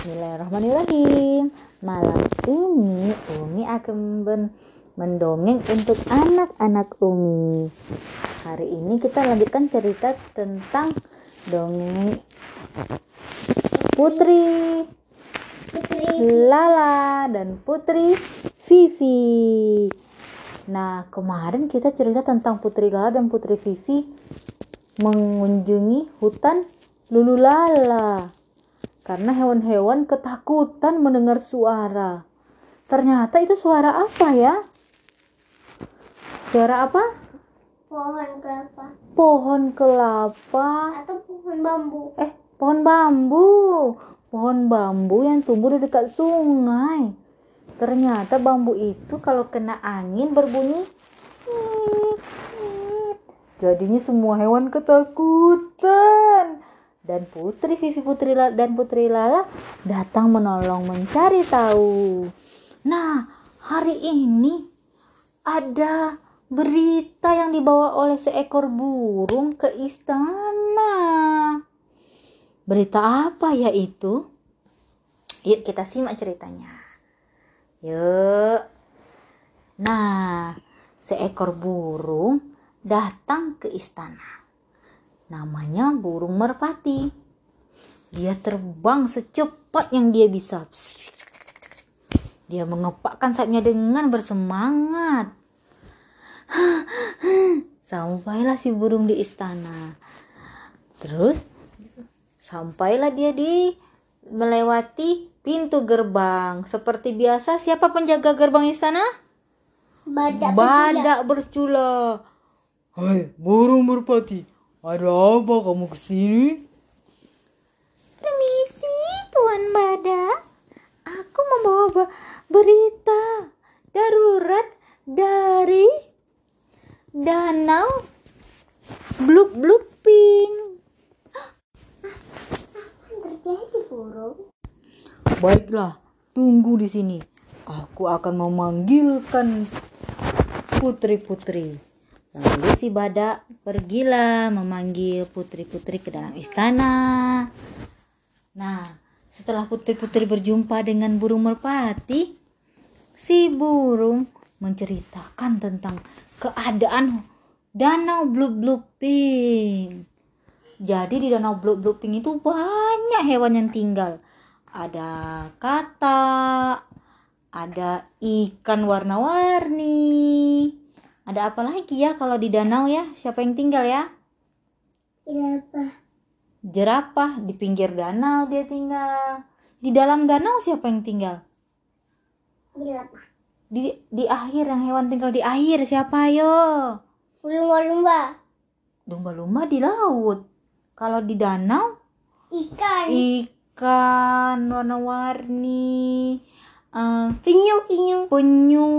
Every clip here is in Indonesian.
Bismillahirrahmanirrahim. Malam ini Umi akan men- mendongeng untuk anak-anak Umi. Hari ini kita lanjutkan cerita tentang dongeng Putri Lala dan Putri Vivi. Nah, kemarin kita cerita tentang Putri Lala dan Putri Vivi mengunjungi hutan Lululala karena hewan-hewan ketakutan mendengar suara. Ternyata itu suara apa ya? Suara apa? pohon kelapa Pohon kelapa. atau pohon bambu Eh, pohon bambu. Pohon bambu yang tumbuh di dekat sungai. Ternyata bambu itu kalau kena angin berbunyi. Jadinya semua hewan ketakutan. Dan Putri Vivi Putri La- dan Putri Lala datang menolong mencari tahu. Nah, hari ini ada berita yang dibawa oleh seekor burung ke istana. Berita apa ya itu? Yuk kita simak ceritanya. Yuk. Nah, seekor burung datang ke istana. Namanya burung merpati. Dia terbang secepat yang dia bisa. Dia mengepakkan sayapnya dengan bersemangat. Sampailah si burung di istana. Terus sampailah dia di melewati pintu gerbang. Seperti biasa, siapa penjaga gerbang istana? badak Badak bercula. Hai, burung merpati. Ada apa kamu ke sini? Permisi, Tuan Badak. Aku membawa ba- berita darurat dari danau Bluk Bluk Pink. terjadi burung Baiklah, tunggu di sini. Aku akan memanggilkan putri-putri. Lalu si badak pergilah memanggil putri-putri ke dalam istana. Nah, setelah putri-putri berjumpa dengan burung merpati, si burung menceritakan tentang keadaan danau Blue Pink. Jadi di danau Blue Pink itu banyak hewan yang tinggal. Ada katak, ada ikan warna-warni. Ada apa lagi ya kalau di danau ya? Siapa yang tinggal ya? kenapa Jerapah di pinggir danau dia tinggal. Di dalam danau siapa yang tinggal? kenapa Di di akhir yang hewan tinggal di akhir siapa yo? lumba-lumba Lumba-lumba di laut. Kalau di danau ikan ikan warna-warni, eh, penyu penyu penyu,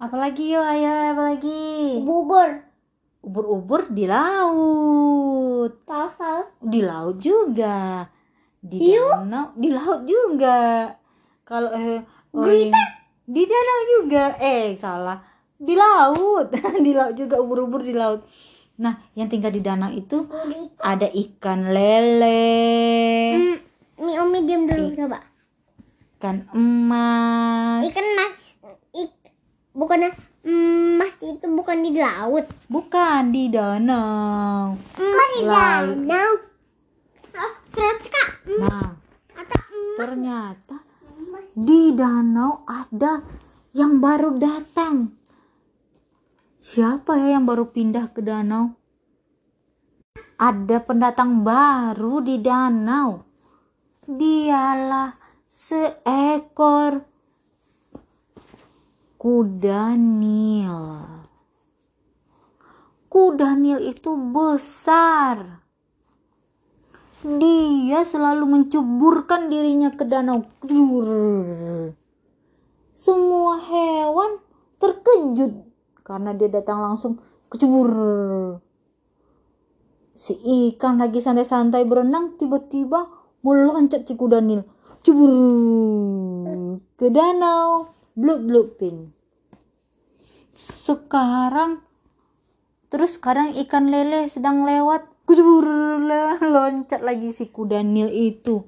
apalagi yo ayah apalagi bubur ubur-ubur. Di laut, paus di laut juga, di Hiu? danau, di laut juga. Kalau eh, oh, iya. di danau juga, eh salah, di laut, di laut juga ubur-ubur di laut. Nah, yang tinggal di danau itu gurita. ada ikan lele, hmm, mi umi diam dulu coba. Ikan emas, ikan mas ik bukannya emas itu bukan di laut bukan di danau. emas di Laut. danau oh serius kak Nah, atau ternyata emas di danau ada yang baru datang. Siapa ya yang baru pindah ke danau? Ada pendatang baru di danau. Dialah seekor kuda nil. Kuda nil itu besar. Dia selalu menceburkan dirinya ke danau. Semua hewan terkejut karena dia datang langsung kecebur. Si ikan lagi santai-santai berenang tiba-tiba meloncat si kuda nil. Cebur ke danau. Blub blub ping. Sekarang terus kadang ikan lele sedang lewat kujur loncat lagi si kuda nil itu.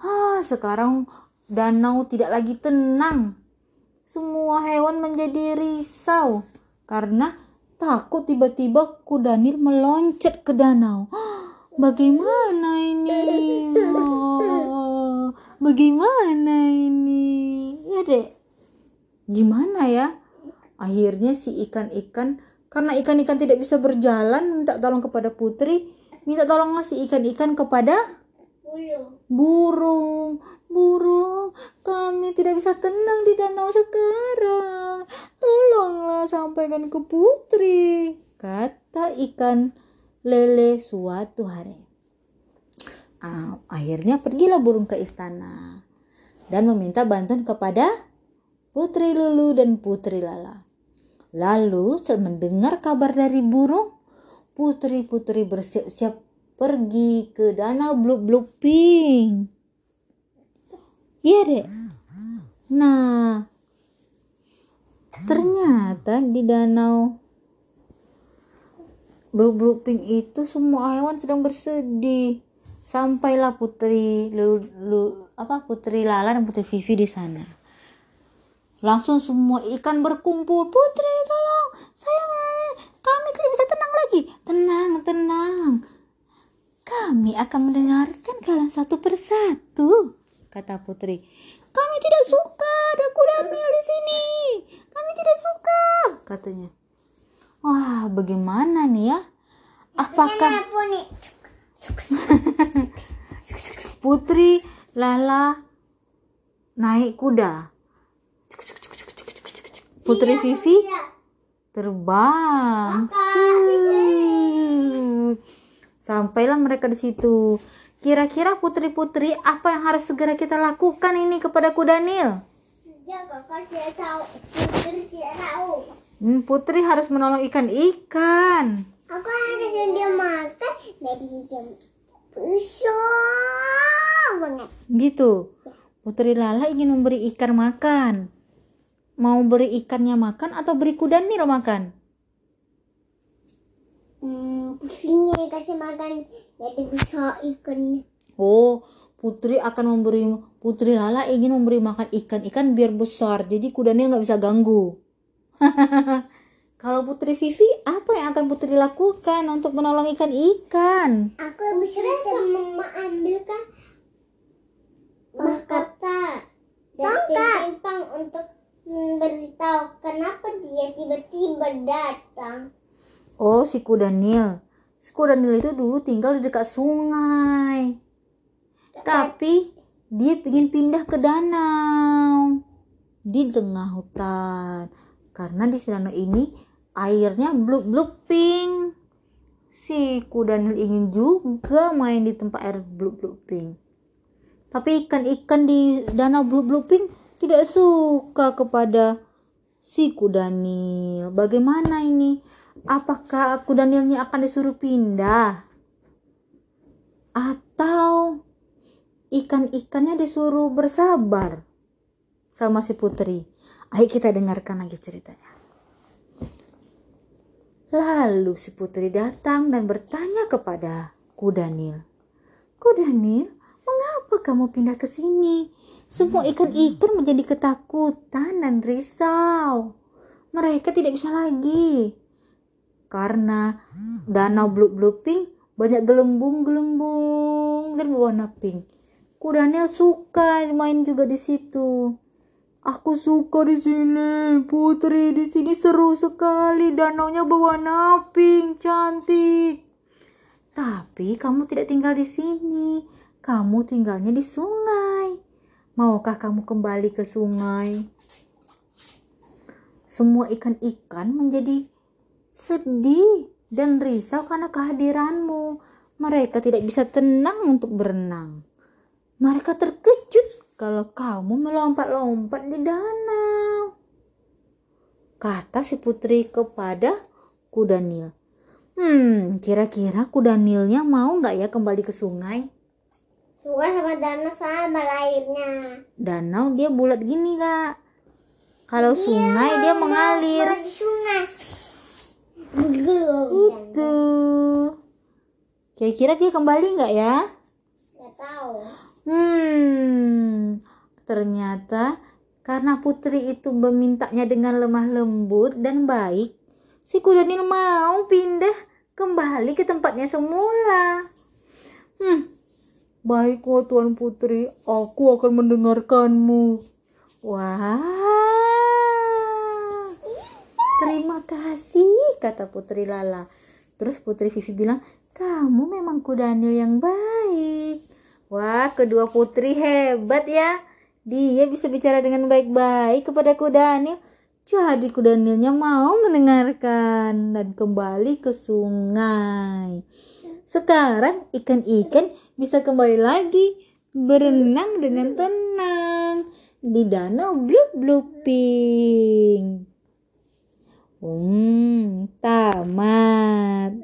Ah, sekarang danau tidak lagi tenang. Semua hewan menjadi risau karena takut tiba-tiba kudanil meloncat ke danau. Bagaimana ini? Oh, bagaimana ini? Ya, Dek. Gimana ya? Akhirnya si ikan-ikan karena ikan-ikan tidak bisa berjalan minta tolong kepada putri, minta tolonglah si ikan-ikan kepada burung. Burung, kami tidak bisa tenang di danau sekarang. Tolonglah sampaikan ke putri, kata ikan lele suatu hari. Ah, akhirnya pergilah burung ke istana dan meminta bantuan kepada Putri Lulu dan Putri Lala. Lalu mendengar kabar dari burung, putri-putri bersiap-siap pergi ke danau blub blub pink. Iya dek. Nah, ternyata di danau blub blub pink itu semua hewan sedang bersedih. Sampailah putri lu, lu apa putri Lala dan putri Vivi di sana. Langsung semua ikan berkumpul. Putri, tolong. Saya kami tidak bisa tenang lagi. Tenang, tenang. Kami akan mendengarkan kalian satu persatu, kata Putri. Kami tidak suka ada kuda mil di sini. Kami tidak suka, katanya. Wah, bagaimana nih ya? Apakah? Putri Lala naik kuda? Putri Vivi Iya. terbang. Sampailah mereka di situ. Kira-kira putri-putri apa yang harus segera kita lakukan ini kepada kuda Nil? Ya kakak tidak tahu. Putri tidak tahu. Hmm, putri harus menolong ikan-ikan. Aku harus dia makan dari jam besar banget. Gitu. Putri Lala ingin memberi ikan makan. Mau beri ikannya makan atau beri kuda Nil makan? Hmm, pusingnya kasih makan jadi bisa ikannya. Oh, Putri akan memberi Putri Lala ingin memberi makan ikan-ikan biar besar. Jadi kuda Nil nggak bisa ganggu. Kalau Putri Vivi, apa yang akan Putri lakukan untuk menolong ikan-ikan? Aku bisa mama ambilkan mahkota dan timpang untuk memberitahu kenapa dia tiba-tiba datang. Oh, si kuda Nil. Si kuda Nil itu dulu tinggal di dekat sungai. Tapi dia ingin pindah ke danau di tengah hutan. Karena di danau ini airnya blub blub pink. Si kuda Nil ingin juga main di tempat air blub blub pink. Tapi ikan-ikan di danau blub blub pink tidak suka kepada si kuda Nil. Bagaimana ini? Apakah kuda Nilnya akan disuruh pindah? Atau ikan-ikannya disuruh bersabar sama si putri? Ayo kita dengarkan lagi ceritanya. Lalu si putri datang dan bertanya kepada kuda Nil. Kuda Nil, mengapa kamu pindah ke sini? Semua ikan-ikan menjadi ketakutan dan risau. Mereka tidak bisa lagi. Karena danau blue blue pink banyak gelembung-gelembung dan berwarna pink. Kuda Nil suka main juga di situ. Aku suka di sini, Putri. Di sini seru sekali. Danaunya berwarna pink, cantik. Tapi kamu tidak tinggal di sini. Kamu tinggalnya di sungai. Maukah kamu kembali ke sungai? Semua ikan-ikan menjadi sedih dan risau karena kehadiranmu. Mereka tidak bisa tenang untuk berenang. Mereka terkejut kalau kamu melompat-lompat di danau. Kata si putri kepada kuda Nil. Hmm, kira-kira kuda Nilnya mau nggak ya kembali ke sungai? Suka sama danau sama airnya. Danau dia bulat gini kak. Kalau sungai dia mengalir. Di sungai. Itu. Kira-kira dia kembali nggak ya? Gak tahu. Hmm, Ternyata karena putri itu memintanya dengan lemah lembut dan baik, si kuda Nil mau pindah kembali ke tempatnya semula. Hmm, baiklah Tuan Putri, aku akan mendengarkanmu. Wah, terima kasih, kata Putri Lala. Terus Putri Vivi bilang, kamu memang kudanil yang baik. Wah, kedua putri hebat ya. Dia bisa bicara dengan baik-baik kepada kudanil. Jadi kudanilnya mau mendengarkan dan kembali ke sungai. Sekarang ikan-ikan bisa kembali lagi berenang dengan tenang di danau blue blue pink. Hmm, tamat.